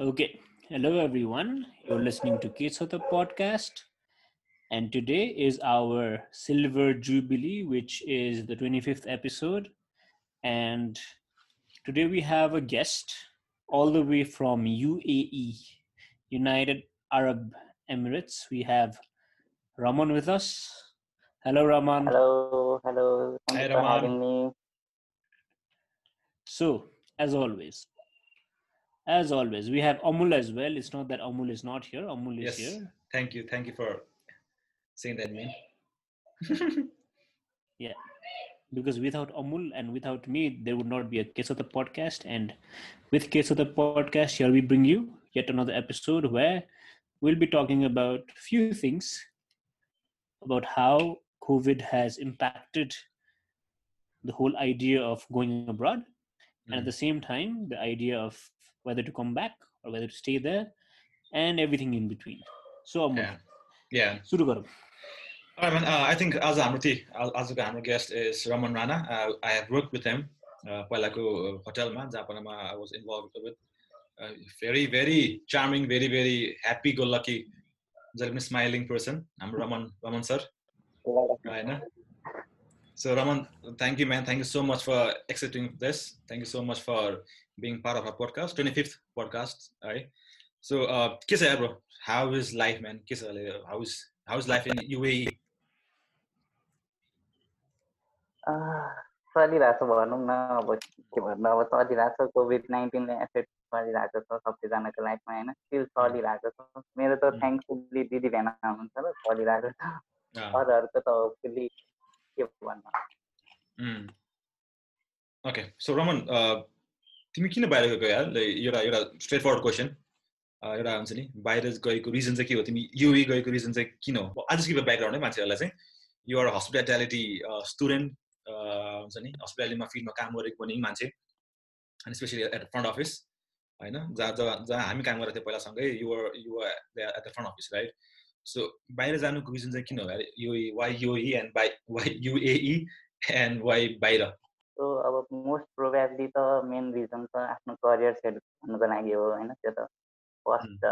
okay. Hello, everyone. You're listening to Kesota podcast. And today is our Silver Jubilee, which is the 25th episode. And today we have a guest all the way from UAE, United Arab Emirates. We have Raman with us. Hello, Raman. Hello, hello. Thank Hi, you for Raman. having me. So, as always, as always, we have Amul as well. It's not that Amul is not here. Amul is Yes. here. Thank you. Thank you for saying that, man. Yeah. Because without Amul and without me, there would not be a Case of the Podcast. And with Case of the Podcast, here we bring you yet another episode where we'll be talking about few things about how COVID has impacted the whole idea of going abroad, and at Mm. the same time, the idea of whether to come back or whether to stay there, and everything in between. So, Amul, Yeah. Yeah. सुरु गरौँ right, man. Uh, I think आज हाम्रो ती आज- आजको हाम्रो guest is Raman Rana I have work with him पहिलाको होटलमा जापानमा I was involve with very very charming very very happy go lucky जहिले पनि स्माइलिङ पर्सन हाम्रो रमन रमन सर होइन So Raman, thank you, man. Thank you so much for accepting this. Thank you so much for being part of our podcast, 25th podcast. Right. So, uh, के छ bro? How is life, man? के छ अहिले? How is how is life in E? UAE? आह, चलिरहेको छ भनौँ न अब के भन्नु अब चलिरहेको छ कोभिड नाइन्टिनले एफेक्ट गरिरहेको छ सबैजनाको लाइफमा होइन स्टिल चलिरहेको छ मेरो त. थ्याङ्कफुल्ली दिदी भेना हुनुहुन्छ र चलिरहेको छ अरूहरूको त होपफुल्ली के भन्नु. Okay. So Raman, uh, तिमी किन बाहिर गएको यार? एउटा एउटा स्ट्रेट फरवर्ड क्वेसन एउटा हुन्छ नि। बाहिर गएको रिजन चाहिँ के हो? तिमी युए गएको रिजन चाहिँ किन हो? आज गिभ ब्याकग्राउन्ड है मान्छेहरूलाई चाहिँ। युआर हस्पिटालिटी स्टुडेन्ट हुन्छ नि? हस्पिटालिटीमा फिल्डमा काम गरेको पनि मान्छे। अनि स्पेसली एट फ्रन्ट अफिस होइन? जहाँ जहाँ जहाँ हामी काम गरेको थियौँ पहिलासँगै you're you're at the front office right so बाहिर जानुको रिजन चाहिँ किन हो UAE why UAE and by why UAE and why बाहिर? सो अब मोस्ट प्रोभाब्ली त मेन रिजन त आफ्नो करियर सेट गर्नुको लागि हो होइन? त्यो त फर्स्ट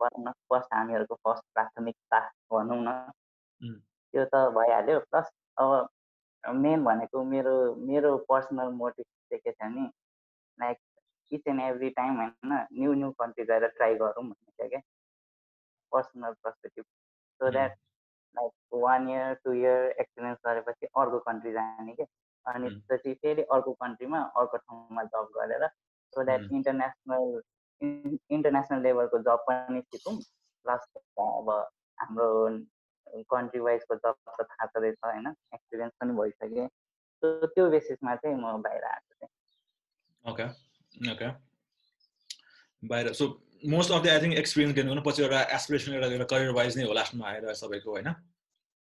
भनौँ न फर्स्ट हामीहरूको फर्स्ट प्राथमिकता भनौँ न. त्यो त भइहाल्यो। प्लस अब मेन भनेको मेरो मेरो पर्सनल मोटिभ चाहिँ के छ भने like each and every time होइन न्यू न्यू कन्ट्री गएर ट्राई गरौँ भन्ने थियो क्या? Personal perspective so. That like one year two year experience गरेपछि अर्को कन्ट्री जाने क्या। अनि. त्यसपछि फेरि अर्को कन्ट्रीमा अर्को ठाउँमा जब गरेर सो द्याट. इन्टरनेसनल इन्टरनेसनल लेभलको जब पनि सिकौँ प्लस अब हाम्रो कन्ट्री वाइजको जब त थाहा छँदैछ होइन? एक्सपिरियन्स पनि भइसक्यो। त्यो बेसिसमा चाहिँ म बाहिर आएको थिएँ। ओके ओके बाहिर so most of the I think experience gain गर्नु पछि एउटा एसपिरेसन एउटा एउटा करियर वाइज नै हो लास्टमा आएर सबैको होइन?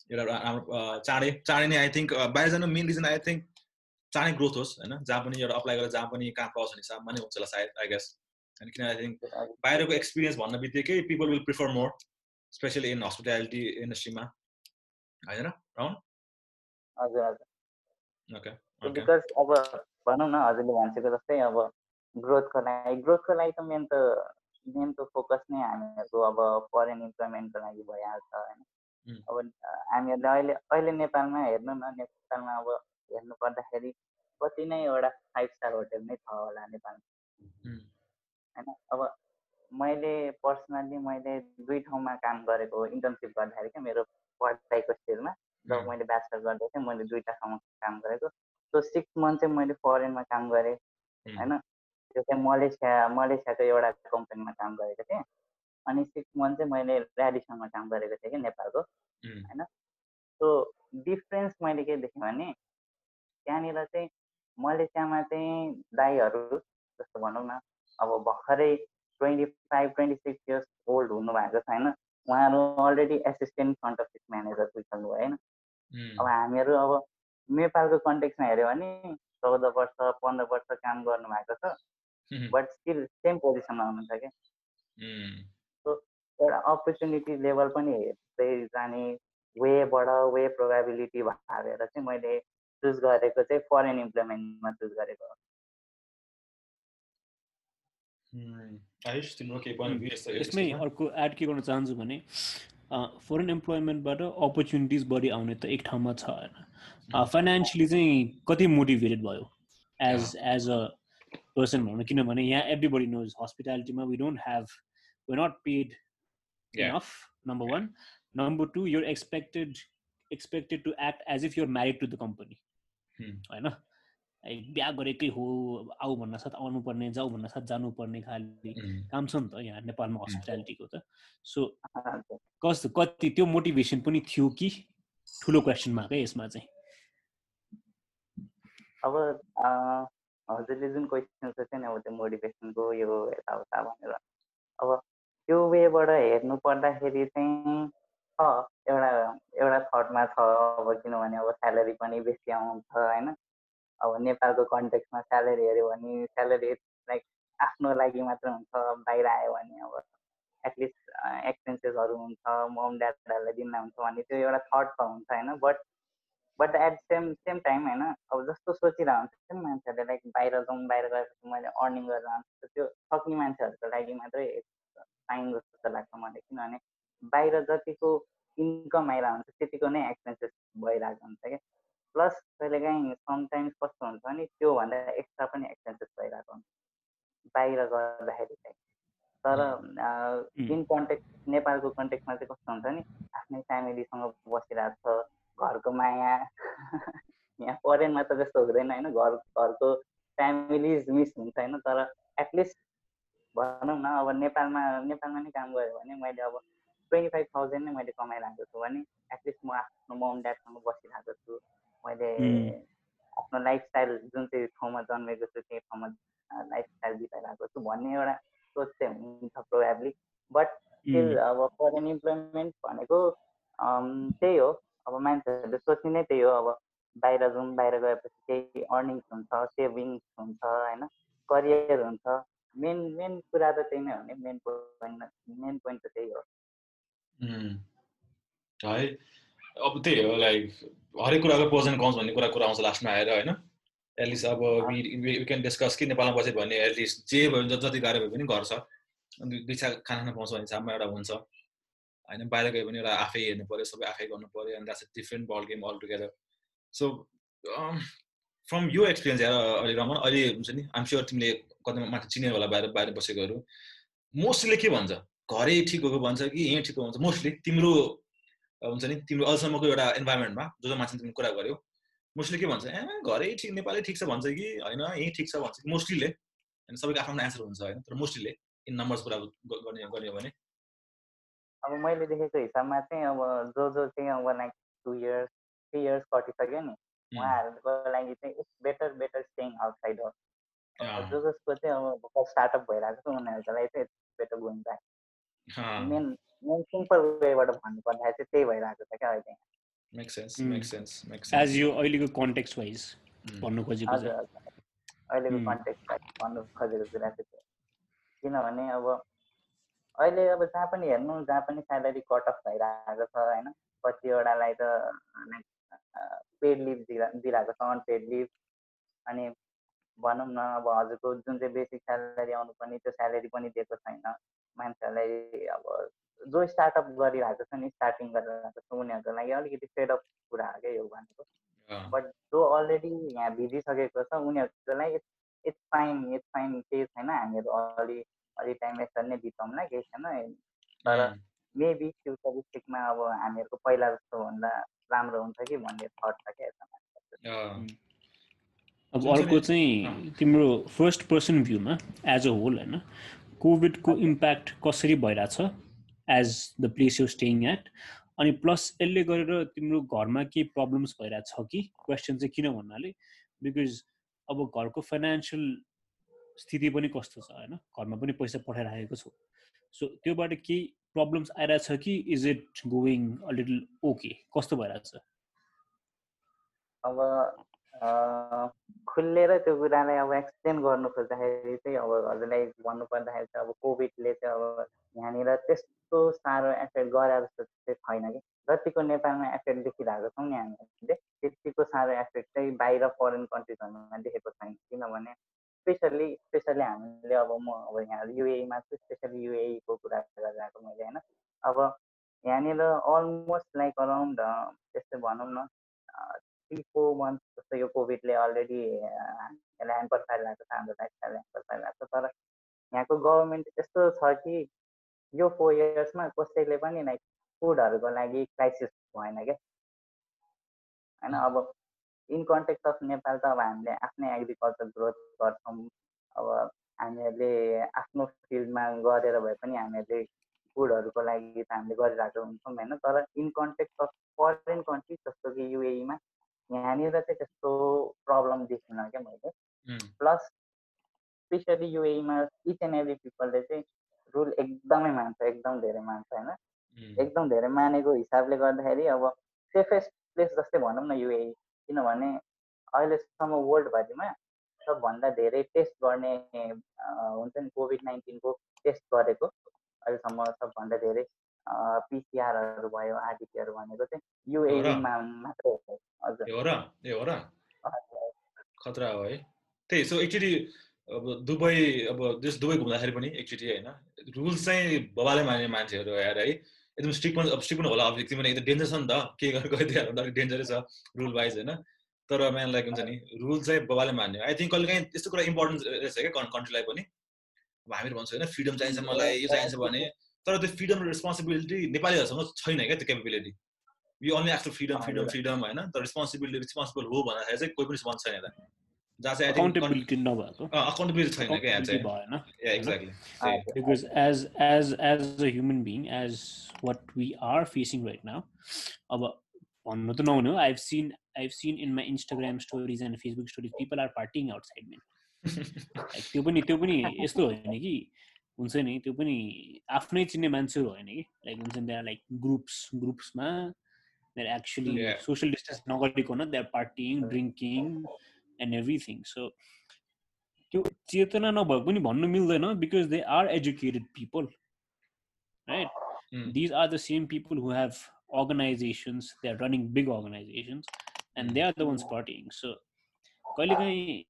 एउटा रा- राम्रो अ, चाँडै चाँडै नै आई थिङ्क बाहिर जानु मेन रिजन आई थिङ्क चाँडै ग्रोथ होस् होइन? जहाँ पनि एउटा अप्लाई गरेर जहाँ पनि काम पाओस् भन्ने हिसाबमा नै हुन्छ होला सायद आई गेस होइन किन आई थिङ्क बाहिरको एक्सपिरियन्स भन्ने बित्तिकै people will prefer more specially in hospitality इन्डस्ट्रीमा होइन राउन्ड हजुर हजुर। ओके बिकज अब भनौँ न हजुरले भनिसकेको जस्तै अब ग्रोथको लागि ग्रोथको लागि त मेन त मेन त फोकस नै हामीहरूको अब फरेन इम्प्लोइमेन्टको लागि भइहाल्छ होइन. अब हामीहरूले अहिले अहिले नेपालमा हेर्नु न नेपालमा अब हेर्नु पर्दाखेरि कति नै एउटा फाइभ स्टार होटेल नै छ होला नेपालमा. होइन अब मैले पर्सनल्ली मैले दुई ठाउँमा काम गरेको इन्टर्नसिप गर्दाखेरि क्या मेरो पढाइको स्टेजमा जब. मैले ब्याचलर गर्दै थिएँ मैले दुईवटा ठाउँमा काम गरेको सो सिक्स मन्थ चाहिँ मैले फरेनमा काम गरेँ. होइन त्यो चाहिँ मलेसिया मलेसियाको एउटा कम्पनीमा काम गरेको थिएँ अनि सिक्स मन्थ चाहिँ मैले ऱ्याडिसनमा काम गरेको थिएँ कि नेपालको उम्. सो डिफ्रेन्स मैले के देखेँ भने त्यहाँनिर चाहिँ मलेसियामा चाहिँ दाईहरू जस्तो भनौँ न अब भर्खरै twenty five twenty six years old हुनुभएको छ होइन उहाँहरू already assistant front office manager पुगिसक्नु भयो होइन. अब हामीहरू अब नेपालको कन्टेक्समा हेऱ्यो भने चौध वर्ष पन्ध्र वर्ष काम गर्नुभएको छ. बट स्टिल सेम पोजिसनमा हुनुहुन्छ क्या. एउटा अपर्च्युनिटी लेभल पनि हेर्दै जाने वेबाट वे प्रोभाबिलिटी भागेर चाहिँ मैले चुज गरेको चाहिँ फरेन इम्प्लोइमेन्टमा चुज गरेको view यस्तो यसमै? अर्को एड के गर्न चाहन्छु भने फरेन इम्प्लोइमेन्टबाट अपर्च्युनिटिज बढी आउने त एक ठाउँमा छ होइन। फाइनेन्सियली चाहिँ कति मोटिभेटेड भयो एज एज अ पर्सन भनौँ न किनभने यहाँ everybody knows हस्पिटालिटीमा we don't have we not paid Yeah. Enough number one number two you're expected expected to act as if you're married to the company Hmm. होइन? बिहा गरेकै हो आऊ भन्न साथ आउनुपर्ने जाऊ भन्न साथ जानुपर्ने खालि उम्, काम छ नि त यहाँ नेपालमा हस्पिटालिटीको त। सो। कस्तो कति त्यो मोटिभेसन पनि थियो कि? ठुलो क्वेसन मार्क है यसमा चाहिँ। अब हजुरले जुन क्वेसन सोध्यो नि अब त्यो मोटिभेसनको यो यताउता भनेर। अब त्यो वेबाट हेर्नु पर्दाखेरि चाहिँ छ एउटा एउटा थटमा छ अब किनभने अब स्यालेरी पनि बेसी आउँछ होइन? अब नेपालको कन्टेक्समा स्यालेरी हेऱ्यो भने स्यालेरी लाइक आफ्नो लागि मात्र हुन्छ बाहिर आयो भने अब एटलिस्ट एक्सपेन्सेसहरू हुन्छ मम ड्याडहरूलाई दिन हुन्छ भने त्यो एउटा थट त हुन्छ होइन? But but at same same time होइन? अब जस्तो सोचिरहेको हुन्छ मान्छेहरूले लाइक बाहिर जाउँ बाहिर गएपछि मैले अर्निङ गरेर आउँछु त्यो सक्ने मान्छेहरूको लागि मात्रै पाइन् जस्तो लाग्छ मलाई किनभने बाहिर जतिको इन्कम आइरहेको हुन्छ त्यतिको नै एक्सपेन्सेस भइरहेको हुन्छ क्या। प्लस कहिलेकाहीँ समटाइम्स कस्तो हुन्छ भने त्योभन्दा एक्स्ट्रा पनि एक्सपेन्सेस भइरहेको हुन्छ। बाहिर गर्दाखेरि चाहिँ। तर इन कन्टेक्ट नेपालको कन्टेक्टमा चाहिँ कस्तो हुन्छ नि आफ्नै फ्यामिलीसँग बसिरहेको छ घरको माया। यहाँ फरेनमा त त्यस्तो हुँदैन होइन? घर घरको फ्यामिलिज मिस हुन्छ होइन? तर एटलिस्ट भनौँ न अब नेपालमा नेपालमा नै काम गऱ्यो भने मैले अब ट्वेन्टी फाइभ थाउजन्ड नै मैले कमाइरहेको छु भने एटलिस्ट म आफ्नो मम ड्याडसँग बसिरहेको छु। मैले आफ्नो लाइफस्टाइल जुन चाहिँ ठाउँमा जन्मेको छु त्यही ठाउँमा लाइफस्टाइल बिताइरहेको छु भन्ने एउटा सोच चाहिँ हुन्छ प्रोभाब्ली बट स्टिल अब फरेन इम्प्लोइमेन्ट भनेको त्यही हो। अब मान्छेहरूले सोच्ने नै त्यही हो। अब बाहिर जाउँ बाहिर गएपछि केही अर्निङ्स हुन्छ सेभिङ्स हुन्छ होइन? करियर हुन्छ। मेन मेन कुरा त त्यही नै हो नि मेन पोइन्ट मेन पोइन्ट त त्यही हो है अब त्यही हो लाइक हरेक कुराको पोज एन्ड कन्स भन्ने कुरा कुरा आउँछ लास्टमा आएर होइन एटलिस्ट अब वी क्यान डिस्कस कि नेपालमा बस्यो भने एटलिस्ट जे भयो भने जति गाह्रो भए पनि घर छ दुई छा खाना खान पाउँछ भने हिसाबमा एउटा हुन्छ होइन बाहिर गयो भने एउटा आफै हेर्नु पऱ्यो सबै आफै गर्नु पऱ्यो and that's a different ball game all together so from यो एक्सपिरियन्स हेर अहिले रमन अहिले हुन्छ नि आइम स्योर तिमीले कति माथि चिने होला बाहिर बाहिर बसेकोहरू मोस्टलीले के भन्छ? घरै ठिक भएको भन्छ कि यहीँ ठिक भन्छ? मोस्टली तिम्रो हुन्छ नि तिम्रो अहिलेसम्मको एउटा इन्भाइरोमेन्टमा जो जो मान्छे तिमीले कुरा गर्यो मोस्टली के भन्छ? ए घरै ठिक नेपालै ठिक छ भन्छ कि? होइन यहीँ ठिक छ भन्छ कि? मोस्टलीले होइन सबैको आफ्नो एन्सर हुन्छ होइन तर मोस्टलीले इन नम्बर्स कुरा गर्ने गर्ने हो भने। अब मैले देखेको हिसाबमा चाहिँ अब जो जो चाहिँ अब like two years three years कटिसक्यो नि उहाँहरूको लागि चाहिँ it's better better staying outside हो जो जसको चाहिँ अब भर्खर स्टार्टअप भइरहेको छ उनीहरूको लागि चाहिँ better going back main main simple वेबाट भन्नुपर्दाखेरि चाहिँ त्यही भइरहेको छ क्या अहिले make sense make sense make as यो अहिलेको कन्टेक्स्ट वाइज भन्नु खोजेको हजुर हजुर अहिलेको कन्टेक्स्ट भन्नु खोजेको कुरा चाहिँ त्यो किनभने अब अहिले अब जहाँ पनि हेर्नु जहाँ पनि स्यालेरी कट अफ भइरहेको छ होइन कतिवटालाई त लाइक पेड लिभ दिइरहेको छ अनपेड लिभ अनि भनौँ न अब हजुरको जुन चाहिँ बेसिक स्यालेरी आउनुपर्ने त्यो स्यालेरी पनि दिएको छैन। मान्छेहरूलाई अब जो स्टार्टअप गरिरहेको छ नि स्टार्टिङ गरिरहेको छ उनीहरूको लागि अलिकति फेडअप कुरा हो क्या यो भनेको। बट जो अलरेडी यहाँ भिजिसकेको छ उनीहरूको लागि इट्स फाइन इट्स फाइन केही छैन हामीहरू अलि अलि टाइम यसरी नै बिताउँला केही छैन। तर मेबी फ्युचरिस्टिकमा अब हामीहरूको पहिला जस्तो भन्दा राम्रो हुन्छ कि भन्ने थट छ क्या अब अर्को चाहिँ तिम्रो फर्स्ट पर्सन भ्यूमा एज अ होल होइन कोभिडको इम्प्याक्ट कसरी भइरहेछ as the place you staying at अनि प्लस यसले गरेर तिम्रो घरमा केही प्रब्लम्स भइरहेछ कि? क्वेसन चाहिँ किन भन्नाले बिकज अब घरको फाइनेन्सियल स्थिति पनि कस्तो छ होइन? घरमा पनि पैसा पठाइराखेको छु। सो त्योबाट केही प्रब्लम्स आइरहेछ कि is it going a little okay कस्तो भइरहेछ? अब खुलेर त्यो कुरालाई अब एक्सप्लेन गर्नु खोज्दाखेरि चाहिँ अब हजुरलाई भन्नु पर्दाखेरि चाहिँ अब कोभिडले चाहिँ अब यहाँनिर त्यस्तो साह्रो एफेक्ट गरे जस्तो चाहिँ छैन कि। जतिको नेपालमा एफेक्ट देखिरहेको छौँ नि हामीले त्यतिको साह्रो एफेक्ट चाहिँ बाहिर फरेन कन्ट्रिजहरूमा देखेको छैन किनभने स्पेसल्ली स्पेसल्ली हामीले अब म अब यहाँ युएमा चाहिँ स्पेसल्ली युएको कुरा गरिरहेको मैले होइन। अब यहाँनिर अलमोस्ट लाइक अराउन्ड त्यस्तै भनौँ न थ्री फोर मन्थ जस्तो यो कोभिडले अलरेडी ह्याम्पर पारिरहेको छ हाम्रो लाइफस्टाइल ह्याम्पर पारिरहेको छ तर यहाँको गभर्मेन्ट यस्तो छ कि यो फोर इयर्समा कसैले पनि लाइक फुडहरूको लागि क्राइसिस भएन क्या होइन अब इन कन्टेक्स्ट अफ नेपाल त अब हामीले आफ्नै एग्रिकल्चर ग्रोथ गर्छौँ अब हामीहरूले आफ्नो फिल्डमा गरेर भए पनि हामीहरूले फुडहरूको लागि त हामीले गरिरहेको हुन्छौँ होइन तर in context of foreign country जस्तो कि युएईमा यहाँनिर चाहिँ त्यस्तो प्रब्लम देखिनँ क्या मैले। प्लस स्पेसली युएईमा इच एन्ड एभ्री पिपलले चाहिँ रुल एकदमै मान्छ एकदम धेरै मान्छ होइन? एकदम धेरै मानेको हिसाबले गर्दाखेरि अब सेफेस्ट प्लेस जस्तै भनौँ न युए किनभने अहिलेसम्म वर्ल्डभरिमा सबभन्दा धेरै टेस्ट गर्ने हुन्छ नि कोभिड नाइन्टिनको टेस्ट गरेको अहिलेसम्म सबभन्दा धेरै पिसिआरहरू भयो आरटिपीहरू भनेको चाहिँ युएमा मात्रै हो ए हो र खतरा हो है। त्यही सो एकचोटि अब दुबई अब जस दुबई घुम्दाखेरि पनि एकचोटि होइन रुल्स चाहिँ बबाले मान्ने मान्छेहरू आएर है एकदम स्ट्रिक्ट पनि अब स्ट्रिक्ट पनि होला अब पनि एकदम डेन्जर छ नि त के गरेर गइदिइहाल्नु अलिक डेन्जरै छ रुल वाइज होइन। तर म्यान लाइक हुन्छ नि रुल चाहिँ बबाले मान्ने आई थिङ्क कहिले काहीँ त्यस्तो कुरा इम्पोर्टेन्स रहेछ क्या कन्ट्रीलाई पनि। अब हामीहरू भन्छौँ होइन फ्रिडम चाहिन्छ मलाई यो चाहिन्छ भने। तर त्यो फ्रिडम र रेस्पोन्सिबिलिटी नेपालीहरूसँग छैन क्या त्यो क्यापेबिलिटी यु अन्ली आफ्नो फ्रिडम फ्रिडम फ्रिडम होइन? तर रेस्पोन्सिबिलिटी रेस्पोन्सिबल हो भन्दाखेरि चाहिँ कोही पनि रेस्पोन्स छैन यता जहाँ चाहिँ अकाउन्टेबिलिटी नभएको। अकाउन्टेबिलिटी छैन क्या यहाँ चाहिँ। Exactly because as as as a human being as what we are facing right now अब भन्नु त नहुने हो। I've seen I've seen in my Instagram stories and Facebook stories people are partying outside man त्यो पनि त्यो पनि यस्तो होइन कि हुन्छ नि? त्यो पनि आफ्नै चिन्ने मान्छेहरू होइन कि लाइक हुन्छ नि त्यहाँ लाइक ग्रुप्स ग्रुप्समा देयर एक्चुली सोसियल डिस्टेन्स नगरिकन they are partying drinking and everything so त्यो चेतना नभएको पनि भन्नु मिल्दैन because they are educated people right these are the same people who have organizations. They are running big organizations and they are the ones partying. So कहिलेकाहीँ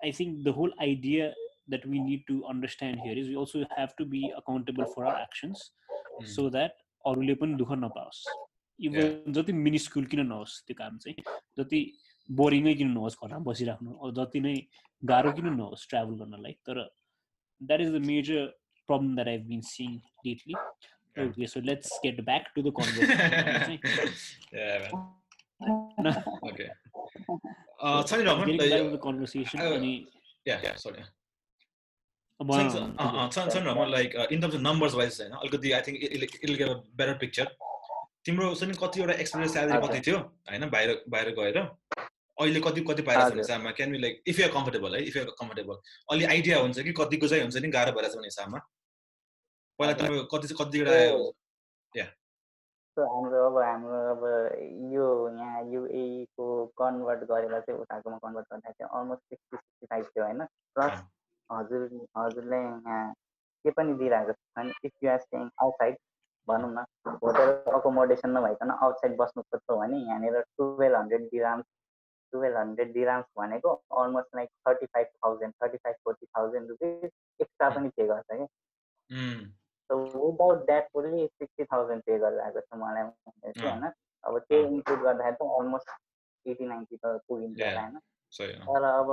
I think the whole idea that we need to understand here is we also have to be accountable for our actions mm. so that अरूले पनि दुःख नपाओस् even जति मिनिस्कुल किन नहोस् त्यो काम चाहिँ जति बोरिङै किन नहोस् घरमा बसिराख्नु जति नै गाह्रो किन नहोस् ट्राभल गर्नलाई तर that is the major problem that I've been seeing lately Okay, so let's get back to the conversation. yeah, man. sorry. Like in terms of numbers wise होइन अलिकति I think it'll gave a better picture तिम्रो चाहिँ कतिवटा experience salary कति थियो होइन बाहिर बाहिर गएर अहिले कति कति पाइरहेको छ हिसाबमा can be like if you comfortable है इफ यु कम्फर्टेबल अलि आइडिया हुन्छ कि कतिको चाहिँ हुन्छ नि गाह्रो भइरहेको छ भने हिसाबमा पहिला तपाईँ कति कतिवटा हाम्रो अब हाम्रो अब यो यहाँ युएको कन्भर्ट गरेर चाहिँ उताकोमा कन्भर्ट गर्दा चाहिँ अलमोस्ट सिक्सटी सिक्सटी फाइभ थियो होइन? प्लस हजुर हजुरले यहाँ के पनि दिइरहेको छ इफ युआर स्टेङ आउटसाइड भनौँ न होटेल अकोमोडेसन नभइकन आउटसाइड बस्नु खोज्छौँ भने यहाँनिर twelve hundred dirhams twelve hundred dirhams भनेको almost like thirty five thousand thirty five forty thousand rupees extra पनि पे गर्छ क्या। So without that fully sixty thousand pay गरेर आएको छ मलाई होइन? अब त्यो इन्क्लुड गर्दाखेरि त अलमोस्ट एटी नाइन्टी त पुगिन्छ होला होइन? तर अब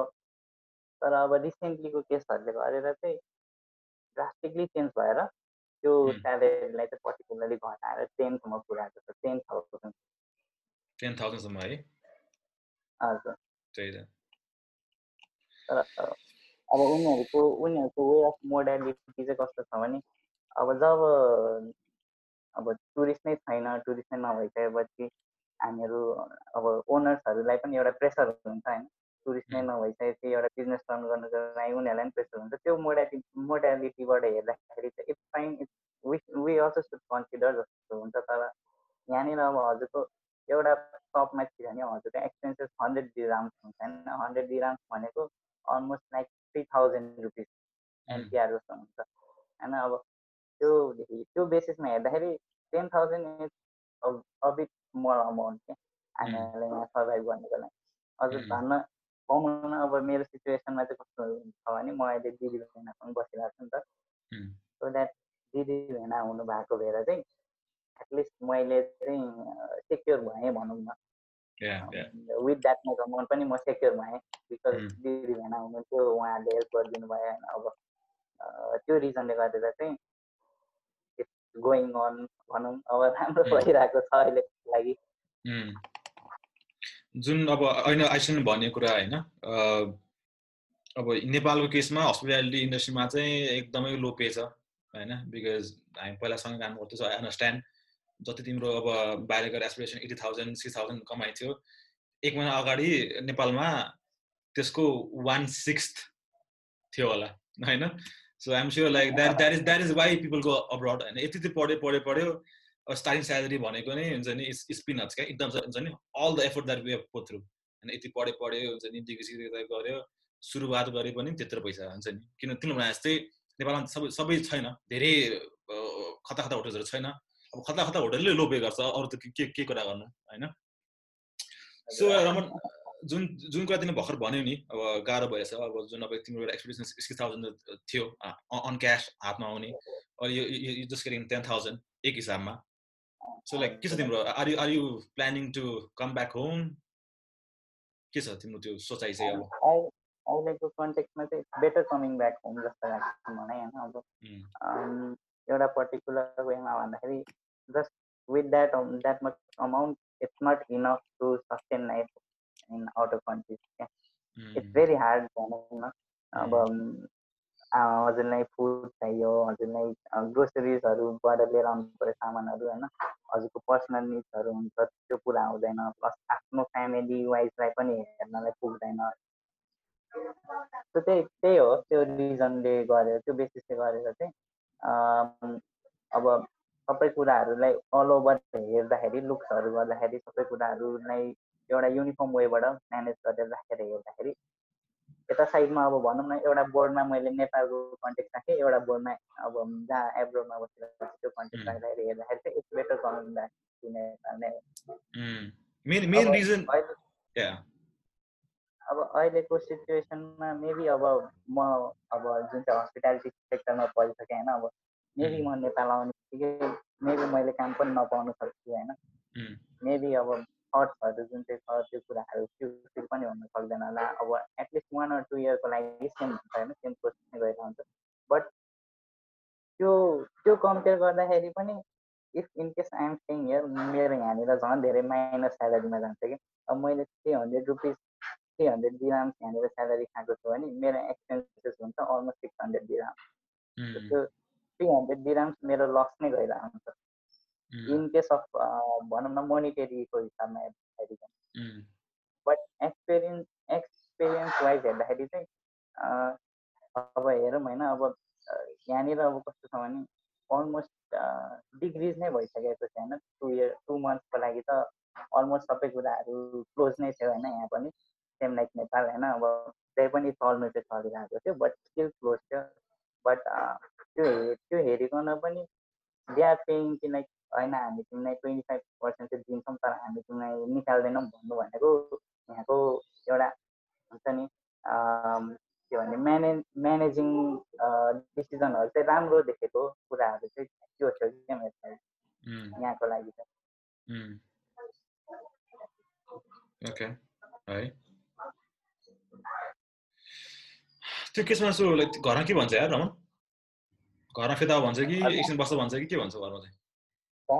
तर अब रिसेन्टलीको केसहरूले गरेर चाहिँ ड्रास्टिकली चेन्ज भएर त्यो स्यालेरीलाई चाहिँ पर्टिकुलरली घटाएर टेनसम्म पुऱ्याएको छ टेन थाउजन्ड टेन थाउजन्डसम्म है? हजुर। तर अब उनीहरूको उनीहरूको वे अफ मोडालिटी चाहिँ कस्तो छ भने अब जब अब टुरिस्ट नै छैन टुरिस्ट नै नभइसकेपछि हामीहरू अब ओनर्सहरूलाई पनि एउटा प्रेसर हुन्छ होइन? टुरिस्ट नै नभइसकेपछि एउटा बिजनेस रन गर्नुको लागि उनीहरूलाई पनि प्रेसर हुन्छ त्यो मोडालिटी मोडालिटीबाट हेर्दाखेरि चाहिँ it's fine it's wish we also should consider जस्तो हुन्छ तर यहाँनिर अब हजुरको एउटा सपमा थियो भने हजुरको एक्सपेन्सेस हन्ड्रेड डिराम्स हुन्छ होइन हन्ड्रेड डिराम्स भनेको almost like three thousand rupees NPR जस्तो हुन्छ होइन अब त्यो त्यो बेसिसमा हेर्दाखेरि ten thousand is a bit more amount क्या हामीहरूलाई यहाँ सर्भाइभ गर्नुको लागि. हजुर धन्न पाउनु भनौँ न अब मेरो सिचुएसनमा चाहिँ कस्तो छ भने म अहिले दिदी भेनासँग बसिरहेको छु नि त सो द्याट दिदी भेना हुनु भएको भएर चाहिँ एटलिस्ट मैले चाहिँ सेक्योर भएँ भनौँ न. विथ द्याट अमाउन्ट पनि म सेक्योर भएँ बिकज. दिदी भेना हुनुहुन्थ्यो उहाँहरूले हेल्प गरिदिनु भयो होइन अब त्यो रिजनले गर्दा चाहिँ इट्स गोइङ अन भनौँ अब राम्रो. भइरहेको छ अहिलेको लागि. जुन अब होइन आइसन भन्ने कुरा होइन अब नेपालको केसमा हस्पिटालिटी इन्डस्ट्रीमा चाहिँ एकदमै लो पे छ होइन? बिकज हामी पहिलासँग काम गर्थ्यो आई अन्डरस्ट्यान्ड जति तिम्रो अब बाहिर गएर aspiration eighty thousand six thousand कमाइथ्यो एक महिना अगाडि नेपालमा त्यसको वान सिक्स थियो होला होइन? So I'm sure like that that is that is why people go abroad होइन? यति यति पढ्यो पढ्यो पढ्यो। स्टार्टिङ स्यालेरी भनेको नै हुन्छ नि इट्स पिनट्स क्या। एकदम हुन्छ नि all the effort that we have पो थ्रु होइन यति पढ्यो पढ्यो हुन्छ नि डिग्री सिग्री गऱ्यो सुरुवात गरे पनि त्यत्रो पैसा हुन्छ नि। किन तिनीहरू जस्तै नेपालमा सबै सबै छैन। धेरै खता खता होटल्सहरू छैन। अब खता खता होटलले लो पे गर्छ। अरू त के- के कुरा गर्नु होइन? सो रमन जुन जुन कुरा तिमीले भर्खर भन्यौ नि अब गाह्रो भएछ अब जुन अब तिम्रो एउटा एक्सपिरियन्स सिक्स थाउजन्ड थियो अन क्यास हातमा आउने। अब यो यो जस्ट गेटिङ टेन थाउजन्ड एक हिसाबमा। सो लाइक के छ तिम्रो? Are you are you planning to come back home के छ तिम्रो त्यो सोचाइ चाहिँ अब? अहिले- अहिलेको कन्टेक्समा चाहिँ बेटर कमिङ ब्याक होम जस्तो लाग्छ मलाई होइन? अब एउटा पर्टिकुलर वेमा भन्दाखेरि just with that that much amount it's not enough to sustain life in out of countries क्या इट्स भेरी हार्ड भनौँ न। अब हजुरलाई फुड चाहियो हजुरलाई ग्रोसरिजहरूबाट लिएर आउनु पऱ्यो सामानहरू होइन? हजुरको पर्सनल निड्सहरू हुन्छ त्यो पुरा हुँदैन प्लस आफ्नो फ्यामिली वाइजलाई पनि हेर्नलाई पुग्दैन। त्यही त्यही हो त्यो रिजनले गरेर त्यो बेसिसले गरेर चाहिँ अब सबै कुराहरूलाई अल ओभर हेर्दाखेरि लुक्सहरू गर्दाखेरि सबै कुराहरूलाई एउटा युनिफर्म वेबाट म्यानेज गरेर राखेर हेर्दाखेरि यता साइडमा अब भनौँ न एउटा बोर्डमा मैले नेपालको कन्टेक्ट राखेँ एउटा बोर्डमा अब जहाँ एब्रोडमा बसेर त्यो कन्टेक्ट. राख्दाखेरि हेर्दाखेरि चाहिँ it's better coming back to Nepal नै हो। उम्. मेन मेन अब अहिलेको सिचुएसनमा मेबी अब म अब जुन चाहिँ हस्पिटालिटी सेक्टरमा परिसकेँ होइन अब मेबी म नेपाल आउने बित्तिकै मेबी मैले काम पनि नपाउनु सक्छु होइन मेबी अब थट्सहरू जुन चाहिँ छ त्यो कुराहरू फ्युचर पनि हुन सक्दैन होला। अब at least one or two इयरको लागि सेम हुन्छ होइन? सेम प्रोसेस नै गएर हुन्छ। बट त्यो त्यो कम्पेयर गर्दाखेरि पनि if in case I'm staying here मेरो यहाँनिर झन् धेरै माइनस स्यालेरीमा जान्छ कि। अब मैले three hundred rupees three hundred dirhams यहाँनिर स्यालेरी खाएको छु भने मेरो एक्सपेन्सेस हुन्छ almost six hundred dirhams um, त्यो थ्री हन्ड्रेड दिराम्स मेरो लस नै गइरहेको हुन्छ इन केस अफ भनौँ न मोनिटेरीको हिसाबमा हेर्दाखेरि चाहिँ बट एक्सपिरियन्स एक्सपिरियन्स वाइज हेर्दाखेरि चाहिँ अब हेरौँ होइन अब यहाँनिर अब कस्तो छ भने अलमोस्ट डिग्रिज नै भइसकेको छ होइन। टु इयर टु मन्थ्सको लागि त अलमोस्ट सबै कुराहरू क्लोज नै थियो होइन यहाँ पनि। सेम लाइक नेपाल होइन अब त्यही पनि चल्नु चाहिँ चलिरहेको थियो बट स्टिल क्लोज थियो। बट त्यो हे त्यो हेरिकन पनि दे आर पेइङ कि लाइक होइन हामी तिमीलाई ट्वेन्टी फाइभ पर्सेन्ट चाहिँ दिन्छौँ तर हामी तिमीलाई निकाल्दैनौँ भन्नु भनेको यहाँको एउटा हुन्छ नि के भने म्यानेज म्यानेजिङ डिसिजनहरू चाहिँ राम्रो देखेको कुराहरू चाहिँ त्यो थियो कि मेरो लागि, यहाँको लागि चाहिँ उम्. ओके है। त्यो केसमा सो लाइक घरमा के भन्छ यार रमन? घरमा फेदा भन्छ कि एकछिन बस्छ भन्छ कि के भन्छ घरमा चाहिँ?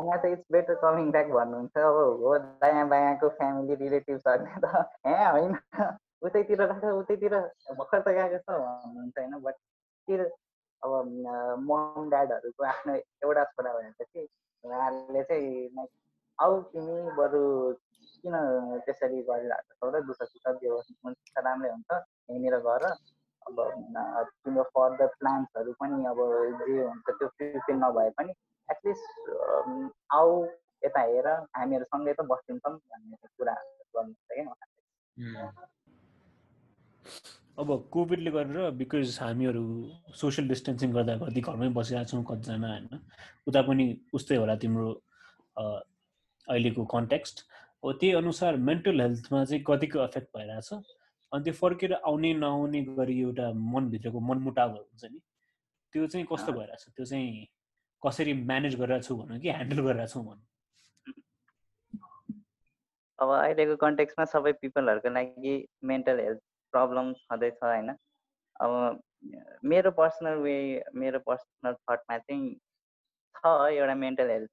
घरमा चाहिँ इट्स बेटर कमिङ ब्याक भन्नुहुन्छ अब हो दायाँ बायाँको फ्यामिली रिलेटिभ्सहरूले त। ए होइन। उतैतिर राख उतैतिर भर्खर त गएको छ भन्नुहुन्छ होइन बट स्टिल अब मम ड्याडहरूको आफ्नो एउटा छोरा भएपछि उहाँहरूले चाहिँ आऊ तिमी बरु किन त्यसरी गरिरहेको छौ र दुःख सुख हुन्छ राम्रै हुन्छ यहीँनिर गर। अब तिम्रो फर्दर प्लान्सहरू पनि अब जे हुन्छ त्यो फुलफिल नभए पनि एटलिस्ट आऊ यता हेर हामीहरू सँगै त बस्दिन्छौँ भन्ने कुराहरू गर्नुहुन्छ क्या अब कोभिडले गरेर बिकज हामीहरू सोसियल डिस्टेन्सिङ गर्दा गर्दै घरमै बसिरहेको छौँ कतिजना होइन? उता पनि उस्तै होला तिम्रो अहिलेको कन्टेक्स्ट। हो त्यही अनुसार मेन्टल हेल्थमा चाहिँ कतिको इफेक्ट भइरहेछ? अनि त्यो फर्केर आउने नआउने गरी एउटा मनभित्रको मनमुटाव हुन्छ नि? त्यो चाहिँ कस्तो। भइरहेछ? त्यो चाहिँ कसरी म्यानेज गरिरहेको छु भनौँ कि ह्यान्डल गरिरहेको छौँ भनौँ अब अहिलेको कन्टेक्समा सबै पिपलहरूको लागि मेन्टल हेल्थ प्रब्लम छँदैछ होइन। अब मेरो पर्सनल वे मेरो पर्सनल थटमा चाहिँ छ एउटा मेन्टल हेल्थ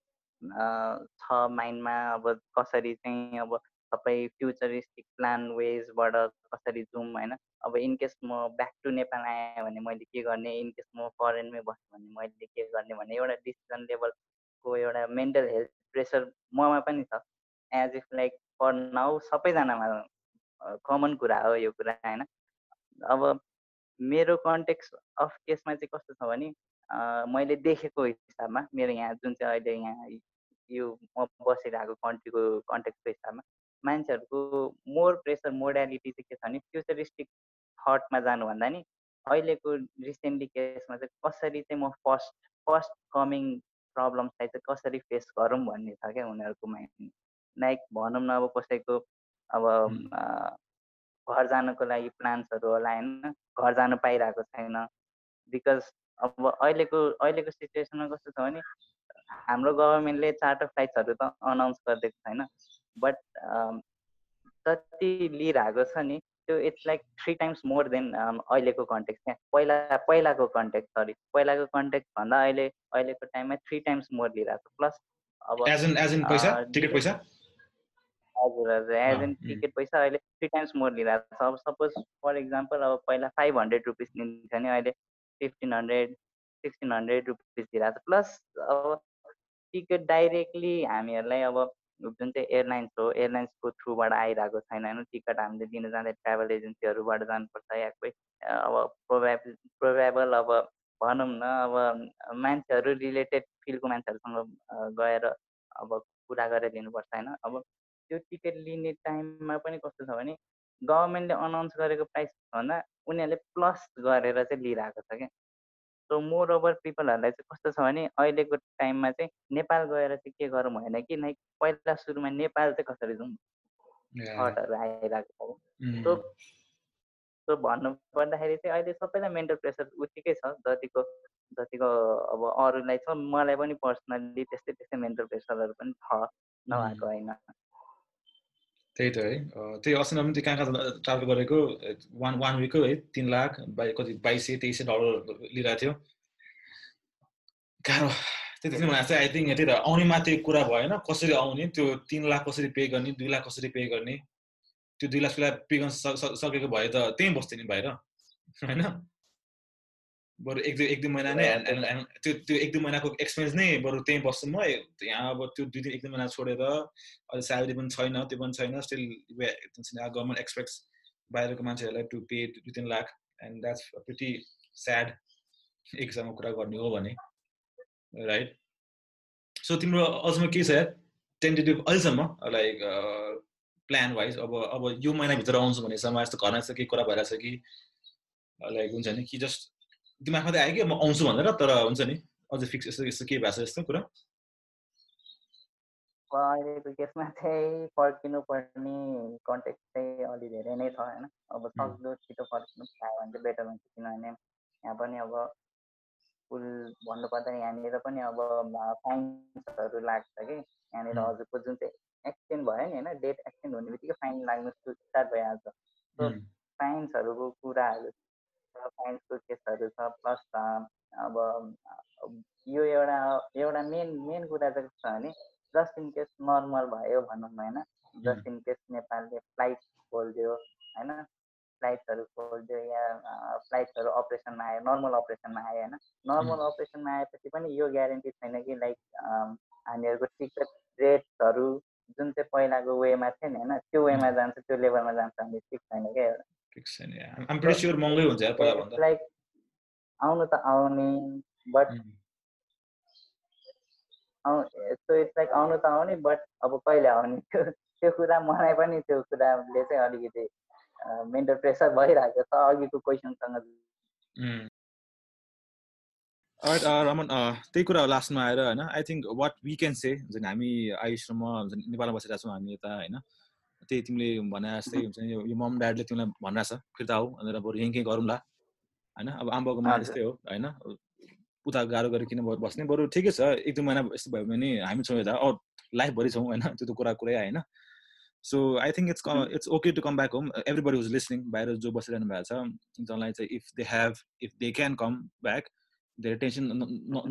छ माइन्डमा अब कसरी चाहिँ अब सबै फ्युचरिस्टिक प्लान वेजबाट कसरी जाउँ होइन? अब इनकेस म ब्याक टु नेपाल आएँ भने मैले के गर्ने? इनकेस म फरेनमै बसेँ भने मैले के गर्ने भन्ने एउटा डिसिजन लेभलको एउटा मेन्टल हेल्थ प्रेसर ममा पनि छ। As if like for now सबैजनामा common कुरा हो यो कुरा होइन? अब मेरो कन्टेक्स अफ केसमा चाहिँ कस्तो छ भने मैले देखेको हिसाबमा मेरो यहाँ जुन चाहिँ अहिले यहाँ यो म बसिरहेको कन्ट्रीको कन्टेक्सको हिसाबमा मान्छेहरूको मोर प्रेसर मोडालिटी चाहिँ के छ भने फ्युचरिस्टिक थटमा जानुभन्दा नि अहिलेको रिसेन्टली केसमा चाहिँ कसरी चाहिँ म फर्स्ट फर्स्ट कमिङ प्रब्लम्सलाई चाहिँ कसरी फेस गरौँ भन्ने छ क्या उनीहरूको माइन्ड लाइक भनौँ न अब कसैको अब घर जानुको लागि प्लान्सहरू होला होइन? घर जानु पाइरहेको छैन। बिकज अब अहिलेको अहिलेको सिचुएसनमा कस्तो छ भने हाम्रो गभर्मेन्टले चार्टर फ्लाइट्सहरू त अनाउन्स गरिदिएको छैन। बट जति लिइरहेको छ नि त्यो it's like three times more than अहिलेको कन्टेक्ट क्या। पहिला पहिलाको कन्टेक्ट सरी पहिलाको कन्टेक्ट भन्दा अहिले अहिलेको टाइममा थ्री टाइम्स मोर लिइरहेको। प्लस अब हजुर हजुर एज एन. टिकट पैसा अहिले थ्री टाइम्स मोर लिइरहेको छ। अब सपोज फर इक्जाम्पल अब पहिला फाइभ हन्ड्रेड रुपिस लिन्थ्यो भने अहिले fifteen hundred sixteen hundred rupees दिइरहेको छ। प्लस अब टिकट डाइरेक्टली हामीहरूलाई अब जुन चाहिँ एयरलाइन्स हो एयरलाइन्सको थ्रुबाट आइरहेको छैन होइन? टिकट हामीले दिनु जाँदा ट्राभल एजेन्सीहरूबाट जानुपर्छ या कोही अब प्रोभाब प्रोभाबल अब भनौँ न अब मान्छेहरू रिलेटेड फिल्डको मान्छेहरूसँग गएर अब कुरा गरेर लिनुपर्छ होइन? अब त्यो टिकट लिने टाइममा पनि कस्तो छ भने गभर्मेन्टले अनाउन्स गरेको प्राइस भन्दा उनीहरूले प्लस गरेर चाहिँ लिइरहेको छ क्या। सो मोर ओभर पिपलहरूलाई चाहिँ कस्तो छ भने अहिलेको टाइममा चाहिँ नेपाल गएर चाहिँ के गरौँ होइन कि लाइक पहिला सुरुमा नेपाल चाहिँ कसरी जाउँ. थटहरू आइरहेको. सो सो भन्नु पर्दाखेरि चाहिँ अहिले सबैलाई मेन्टल प्रेसर उत्तिकै छ जतिको जतिको अब अरूलाई छ मलाई पनि पर्सनल्ली त्यस्तै त्यस्तै मेन्टल प्रेसरहरू पनि छ नभएको होइन त्यही त है। त्यही अस्ति पनि कहाँ कहाँ ट्राभल गरेको वान वान विकको है तिन लाख बाइ कति बाइस सय तेइस सय डलर लिइरहेको थियो। गाह्रो। त्यति चाहिँ मलाई चाहिँ आई थिङ्क त्यही त आउने मात्रै कुरा भएन कसरी आउने त्यो तिन लाख कसरी पे गर्ने दुई लाख कसरी पे गर्ने त्यो दुई लाख पे गर्न सक- सक- सकेको भए त त्यहीँ बस्थ्यो नि बाहिर होइन? बरु एक दुई एक दुई महिना नै त्यो त्यो एक दुई महिनाको एक्सपेन्स नै बरु त्यहीँ बस्छु म। यहाँ अब त्यो दुई दिन एक दुई महिना छोडेर अहिले स्यालेरी पनि छैन त्यो पनि छैन। स्टिल गभर्मेन्ट एक्सपेक्ट्स बाहिरको मान्छेहरूलाई टु पे दुई तिन lakh. And that's pretty sad एक हिसाबमा कुरा गर्ने हो भने। राइट सो तिम्रो अझमा के छ टेन्टेटिभ अहिलेसम्म लाइक प्लान वाइज अब अब यो महिनाभित्र आउँछु भने समय यस्तो घरमा यस्तो केही कुरा भइरहेछ कि लाइक हुन्छ नि कि जस्ट दिमागमा त आयो कि? म आउँछु भनेर तर हुन्छ नि अझै फिक्स यस्तो यस्तो के भएको छ यस्तो कुरा। अहिलेको केसमा चाहिँ फर्किनु पर्ने कन्टेक्ट चाहिँ अलि धेरै नै छ होइन? अब सक्दो छिटो फर्किनु पायो भने चाहिँ बेटर हुन्छ किनभने यहाँ पनि अब स्कुल भन्नुपर्दा यहाँनिर पनि अब फाइन्सहरू लाग्छ कि? यहाँनिर. हजुरको जुन चाहिँ एक्सटेन्ड भयो नि होइन? डेट एक्सटेन्ड हुने बित्तिकै फाइन लाग्नु स्टार्ट भइहाल्छ। सो फाइन्सहरूको कुराहरू छ फाइन्सको केसहरू छ प्लस अब यो एउटा एउटा मेन मेन कुरा चाहिँ के छ भने जस्ट इन केस नर्मल भयो भनौँ न होइन जस्ट इन केस नेपालले फ्लाइट खोलिदियो होइन फ्लाइट्सहरू खोलिदियो या फ्लाइट्सहरू अपरेसनमा आयो नर्मल अपरेसनमा आयो होइन नर्मल अपरेसनमा आएपछि पनि यो ग्यारेन्टी छैन कि लाइक हामीहरूको टिकट रेट्सहरू जुन चाहिँ पहिलाको वेमा थियो नि होइन त्यो वेमा जान्छ त्यो लेभलमा जान्छ भन्ने ठिक छैन क्या एउटा फिक्स छैन आम प्रिटी स्योर महँगै हुन्छ यार पहिला भन्दा लाइक आउनु त आउने बट उम्, आउ सो इट्स लाइक आउनु त आउने बट अब कहिले आउने त्यो त्यो कुरा मलाई पनि त्यो कुराले चाहिँ अलिकति मेन्टल प्रेसर भइरहेको छ अघिको क्वेसनसँग रमन त्यही कुरा लास्टमा आएर होइन I think what we can say जुन हामी आयुष र म जुन नेपालमा बसिरहेको छौँ हामी यता होइन त्यही तिमीले भने जस्तै हुन्छ नि, यो मम ड्याडले तिमीलाई भनिरहेछ फिर्ता आऊ भनेर बरु यहीँ केही गरौँला होइन? अब आम्बाको हजुर। यस्तै हो होइन? उता गाह्रो गरेर किन बस्ने? बरु ठिकै छ एक दुई महिना यस्तो भयो भने हामी छौँ यता लाइफभरि छौँ होइन? त्यो त कुरा कुरै होइन so I think it's. It's okay to come back home everybody was listening बाहिर जो बसिरहनु भएको छ उनीहरूलाई चाहिँ if they have if they can come back धेरै टेन्सन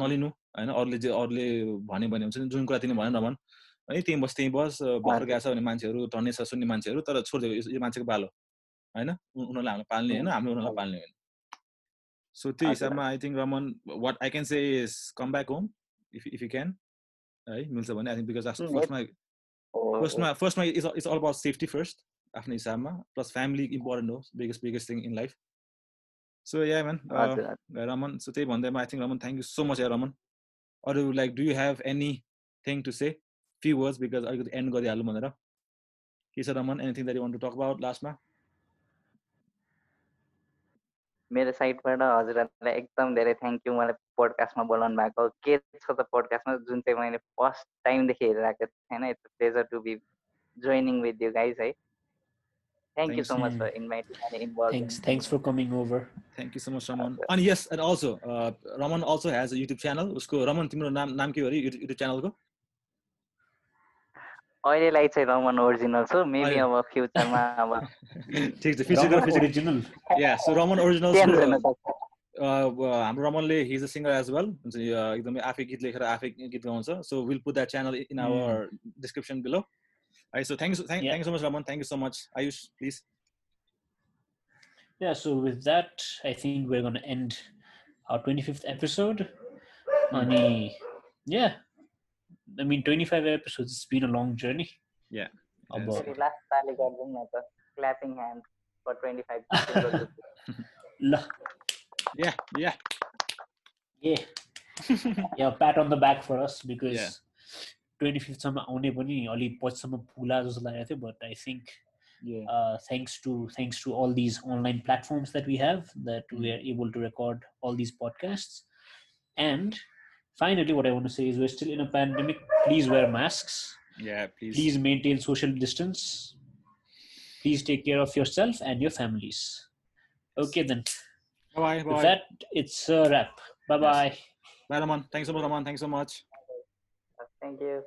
नलिनु होइन? अरूले जे अरूले भन्यो भने हुन्छ नि जुन कुरा तिमीले भन नभन है त्यहीँ बस त्यहीँ बस हजुर। गएको छ भने मान्छेहरू टन्ने छ सुन्ने मान्छेहरू तर छोडिदियो यो- मान्छेको बालो होइन? उनीहरूलाई हामीले पाल्ने होइन? हामीले उनीहरूलाई पाल्ने होइन। सो त्यो। हिसाबमा I think Raman what I can say is come back home if if you can है मिल्छ भने आई थिङ्क बिकज Mm, फर्स्टमा फर्स्टमा फर्स्टमा it's it's all about safety first आफ्नो हिसाबमा प्लस फ्यामिली इम्पोर्टेन्ट हो biggest biggest thing in life so yeah man. Raman so त्यही भन्दैमा I think Raman thank you so much yeah Raman अरू like do you have anything to say few words because अलिकति end गरिहालौँ भनेर के छ Raman anything that you want to talk about लास्टमा मेरो साइडबाट हजुरहरूलाई एकदम धेरै थ्याङ्क यू मलाई पोडकास्टमा बोलाउनु भएको के छ त पोडकास्टमा जुन चाहिँ मैले फर्स्ट टाइमदेखि हेरिरहेको थिएन it's pleasure to be joining with you guys है thank you Thanks. So much Mm. For inviting and involve Thanks, thanks for coming over. Thank you so much Raman अनि yes and also Raman also has a YouTube channel उसको रमन तिम्रो नाम नाम के हो अरे YouTube च्यानलको अहिलेलाई चाहिँ रमन ओरिजिनल छु मेबी। अब फ्युचरमा अब ठिक छ future original. Yeah so Raman original हाम्रो रमनले his a singer as well हुन्छ uh, एकदमै आफै गीत लेखेर आफै गीत गाउँछ so will put that channel in. Our description below है so thank thank. Thank so much Raman thank you so much Ayush please Yeah, so with that, I think we're going to end our 25th episode. Ani, yeah, I mean, 25 episodes, it's been a long journey. Yeah, अब yes. फेरि last पालि गरिदिउँ न त clapping hand for twenty five ल yeah yeah yeah yeah pat on the back for us because Yeah. 25th सम्म आउने पनि अलि पछिसम्म पुग्ला जस्तो लागेको थियो but I think uh, thanks to thanks to all these online platforms that we have that we are able to record all these podcasts and finally, what I want to say is we're still in a pandemic. Please wear masks. Yeah, please. Please maintain social distance. Please take care of yourself and your families. Okay, then. Bye bye. That it's a wrap. Bye bye. Yes. Bye, Raman. Thanks so much, Raman. Thanks so much. Thank you.